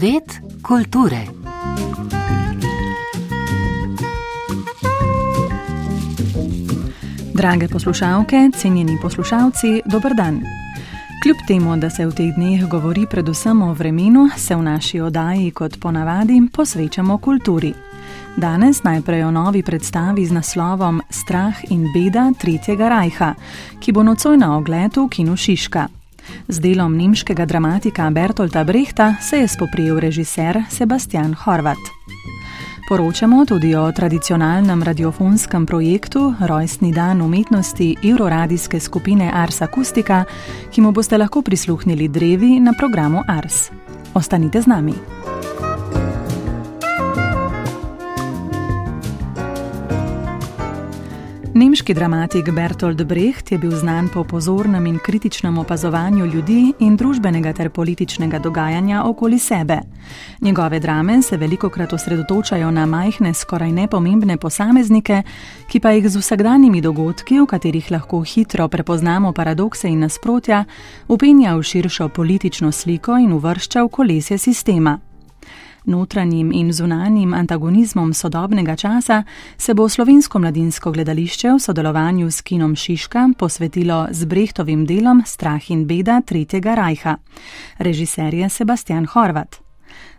Svet kulture. Drage poslušalke, cenjeni poslušalci, dober dan. Kljub temu, da se v teh dneh govori predvsem o vremenu, se v naši oddaji, kot ponavadi, posvečamo kulturi. Danes najprej o novi predstavi z naslovom Strah in beda Tretjega rajha, ki bo nocoj na ogled v Kinu Šiška. Z delom nemškega dramatika Bertolta Brehta se je spoprijel režiser Sebastian Horvat. Poročamo tudi o tradicionalnem radiofonskem projektu Rojstni dan umetnosti Euroradijske skupine Ars Akustika, ki mu boste lahko prisluhnili drevi na programu Ars. Ostanite z nami. Nemški dramatik Bertolt Brecht je bil znan po pozornem in kritičnem opazovanju ljudi in družbenega ter političnega dogajanja okoli sebe. Njegove drame se veliko krat osredotočajo na majhne, skoraj nepomembne posameznike, ki pa jih z vsakdanjimi dogodki, v katerih lahko hitro prepoznamo paradokse in nasprotja, upenja v širšo politično sliko in uvršča v kolesje sistema. Notranjim in zunanjim antagonizmom sodobnega časa se bo slovensko mladinsko gledališče v sodelovanju s Kinom Šiška posvetilo z Brehtovim delom Strah in beda Tretjega rajha. Režiser je Sebastian Horvat.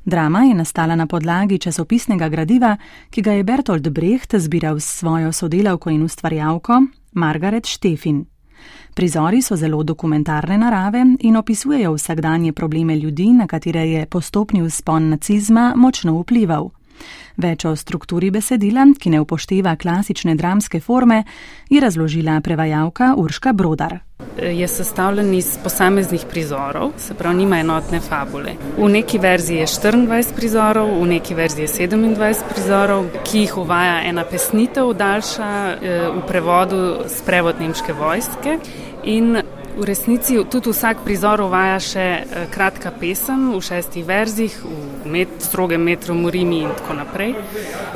Drama je nastala na podlagi časopisnega gradiva, ki ga je Bertolt Brecht zbiral s svojo sodelavko in ustvarjalko Margaret Štefin. Prizori so zelo dokumentarne narave in opisujejo vsakdanje probleme ljudi, na katere je postopni vzpon nacizma močno vplival. Več o strukturi besedila, ki ne upošteva klasične dramske forme, je razložila prevajalka Urška Brodar. Je sestavljen iz posameznih prizorov, se pravi, nima enotne fabule. V neki verziji je 24 prizorov, v neki verziji je 27 prizorov, ki jih uvaja ena pesnitev, daljša eh, v prevodu s prevod nemške vojske. In V resnici tudi vsak prizor uvaja še eh, kratka pesem v šestih verzih, v met, strogem metru Morimi in tako naprej,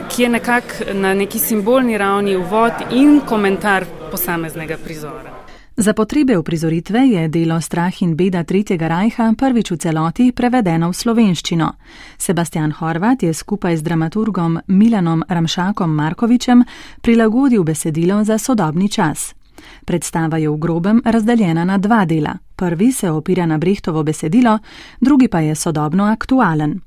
ki je nekako na neki simbolni ravni uvod in komentar posameznega prizora. Za potrebe uprizoritve je delo Strah in beda Tretjega rajha prvič v celoti prevedeno v slovenščino. Sebastian Horvat je skupaj z dramaturgom Milanom Ramšakom Markovičem prilagodil besedilo za sodobni čas. Predstava je v grobem razdeljena na dva dela. Prvi se opira na Brehtovo besedilo, drugi pa je sodobno aktualen.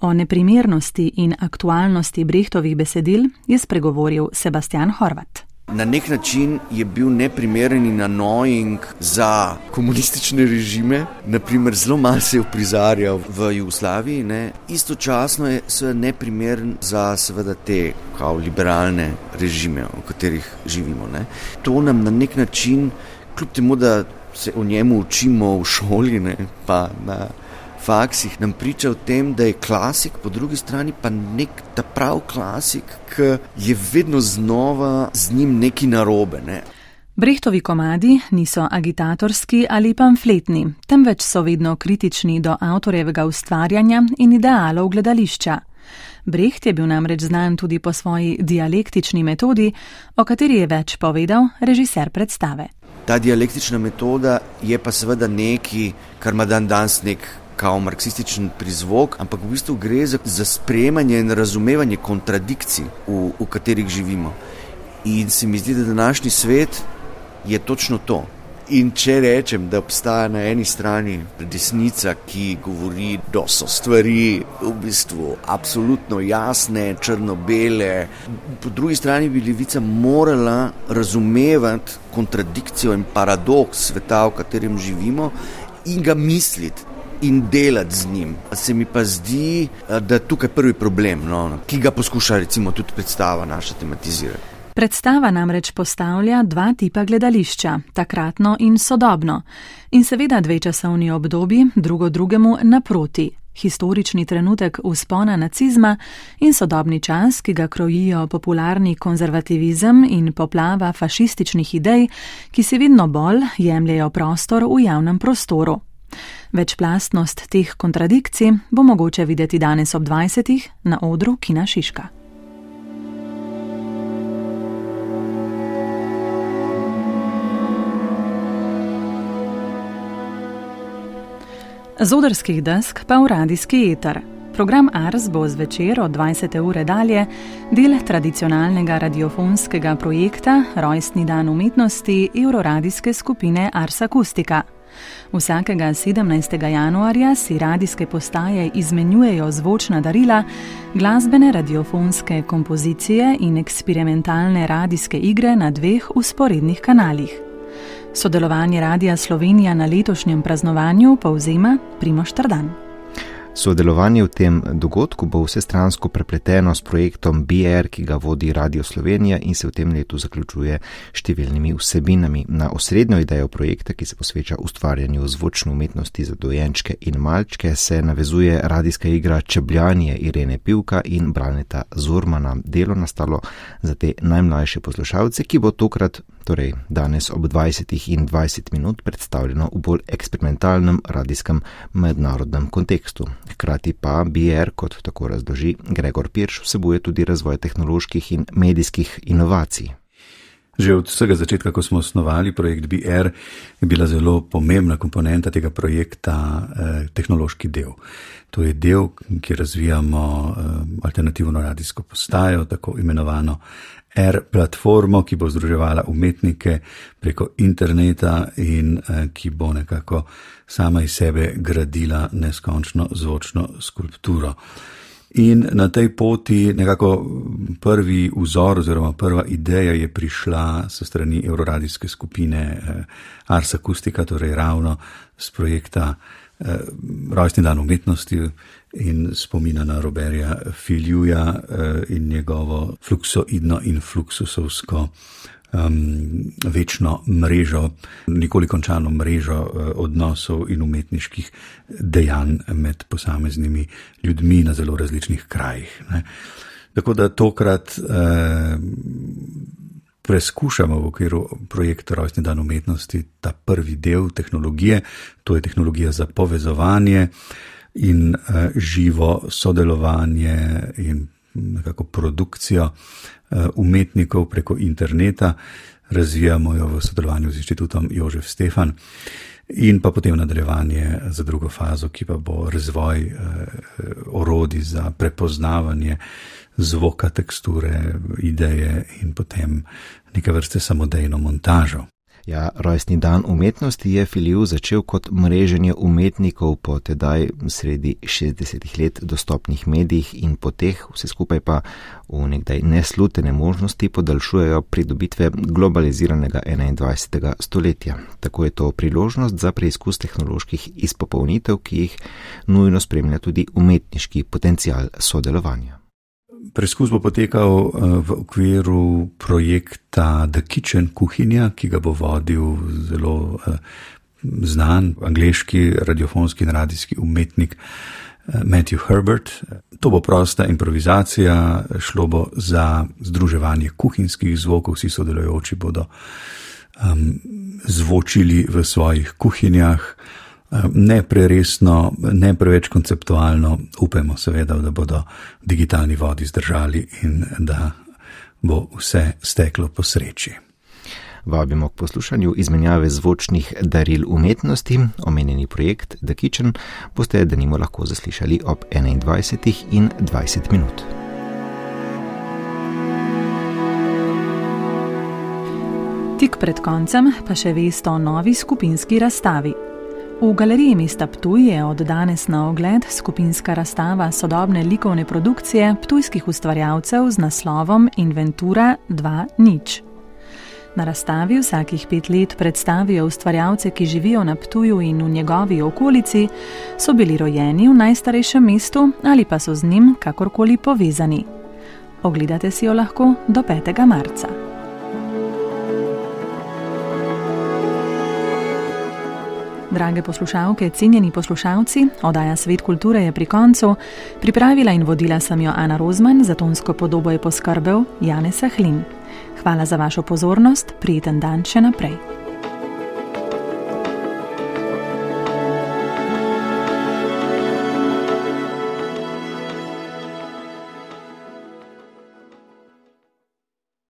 O neprimernosti in aktualnosti Brehtovih besedil je spregovoril Sebastian Horvat. Na nek način je bil neprimeren in annoying za komunistične režime, naprimer zelo malo se je uprizarjal v Jugoslaviji, ne. istočasno je seveda neprimeren za seveda te kao liberalne režime, v katerih živimo. Ne. To nam na nek način, kljub temu, da se o njemu učimo v šoli, ne, pa na faksih nam priča o tem, da je klasik, po drugi strani pa nek ta prav klasik, ki je vedno znova z njim neki narobe. Ne. Brehtovi komadi niso agitatorski ali pamfletni, temveč so vedno kritični do avtorjevega ustvarjanja in idealov gledališča. Breht je bil namreč znan tudi po svoji dialektični metodi, o kateri je več povedal režiser predstave. Ta dialektična metoda je pa seveda nekaj, kar ima dan danes nek kao marksističen prizvok, ampak v bistvu gre za, za sprejemanje in razumevanje kontradikcij, v, v katerih živimo. In se mi zdi, da današnji svet je točno to. In če rečem, da obstaja na eni strani desnica, ki govori, da so stvari v bistvu absolutno jasne, črno-bele, po drugi strani bi levica morala razumevati kontradikcijo in paradoks sveta, v katerem živimo, in ga misliti in delati z njim. Se mi pa zdi, da je tukaj prvi problem, no, ki ga poskuša recimo tudi predstava naša tematizirati. Predstava namreč postavlja dva tipa gledališča, takratno in sodobno, in seveda dve časovni obdobji, drugo drugemu naproti. Historični trenutek vzpona nacizma in sodobni čas, ki ga krojijo popularni konzervativizem in poplava fašističnih idej, ki se vedno bolj jemljajo prostor v javnem prostoru. Večplastnost teh kontradikcij bo mogoče videti danes ob 20. na odru Kina Šiška. Z odrskih desk pa v radijski eter. Program Ars bo zvečer od 20. ure dalje del tradicionalnega radiofonskega projekta Rojstni dan umetnosti Euroradijske skupine Ars Akustika. Vsakega 17. januarja si radijske postaje izmenjujejo zvočna darila, glasbene radiofonske kompozicije in eksperimentalne radijske igre na dveh usporednih kanalih. Sodelovanje Radia Slovenija na letošnjem praznovanju povzema Primoš Trdan. Sodelovanje v tem dogodku bo vsestransko prepleteno s projektom BR, ki ga vodi Radio Slovenija in se v tem letu zaključuje številnimi vsebinami. Na osrednjo idejo projekta, ki se posveča ustvarjanju zvočne umetnosti za dojenčke in malčke, se navezuje radijska igra Čebljanje Irene Pivka in Braneta Zurmana. Delo nastalo za te najmlajše poslušalce, ki bo tokrat, torej danes ob 20 in 20 minut, predstavljeno v bolj eksperimentalnem radijskem mednarodnem kontekstu. Hkrati pa BR, kot tako razloži Gregor Pirš, vsebuje tudi razvoj tehnoloških in medijskih inovacij. Že od vsega začetka, ko smo osnovali projekt BR, je bila zelo pomembna komponenta tega projekta eh, tehnološki del. To je del, kjer razvijamo eh, alternativno radijsko postajo, tako imenovano R platformo, ki bo združevala umetnike preko interneta in eh, ki bo nekako sama iz sebe gradila neskončno zvočno skulpturo. In na tej poti nekako prvi vzor oziroma prva ideja je prišla s strani Euroradijske skupine eh, Ars Acustica, torej ravno z projekta eh, Rojstni dan umetnosti in spomina na Roberja Filjuja eh, in njegovo fluksoidno in fluksusovsko um, večno mrežo, nikoli končano mrežo uh, odnosov in umetniških dejanj med posameznimi ljudmi na zelo različnih krajih. Ne. Tako da tokrat uh, preskušamo v okviru projekta Rojstni dan umetnosti ta prvi del tehnologije, to je tehnologija za povezovanje in uh, živo sodelovanje in nekako produkcijo uh, umetnikov preko interneta, razvijamo jo v sodelovanju z inštitutom Jožef Stefan. In pa potem nadaljevanje za drugo fazo, ki pa bo razvoj eh, orodij za prepoznavanje zvoka, teksture, ideje in potem neke vrste samodejno montažo. Ja, rojstni dan umetnosti je Filiju začel kot mreženje umetnikov po tedaj sredi 60-ih let dostopnih medijih in po teh vse skupaj pa v nekdaj neslutene možnosti podaljšujejo pridobitve globaliziranega 21. stoletja. Tako je to priložnost za preizkus tehnoloških izpopolnitev, ki jih nujno spremlja tudi umetniški potencial sodelovanja. Preskus bo potekal eh, v okviru projekta The Kitchen Kuhinja, ki ga bo vodil zelo eh, znan angliški radiofonski in radijski umetnik eh, Matthew Herbert. To bo prosta improvizacija, šlo bo za združevanje kuhinjskih zvokov, vsi sodelujoči bodo um, zvočili v svojih kuhinjah ne preresno, ne preveč konceptualno, upamo seveda, da bodo digitalni vodi zdržali in da bo vse steklo po sreči. Vabimo k poslušanju izmenjave zvočnih daril umetnosti. Omenjeni projekt The Kitchen boste denimo lahko zaslišali ob 21 in 20 minut. Tik pred koncem pa še veste o novi skupinski razstavi. V galeriji mesta Ptuj je od danes na ogled skupinska razstava sodobne likovne produkcije ptujskih ustvarjalcev z naslovom Inventura 2.0. Na razstavi vsakih pet let predstavijo ustvarjalce, ki živijo na Ptuju in v njegovi okolici, so bili rojeni v najstarejšem mestu ali pa so z njim kakorkoli povezani. Ogledate si jo lahko do 5. marca. Drage poslušalke, cenjeni poslušalci, oddaja Svet kulture je pri koncu. Pripravila in vodila sem jo Ana Rozman, za tonsko podobo je poskrbel Janez Sahlin. Hvala za vašo pozornost, prijeten dan še naprej.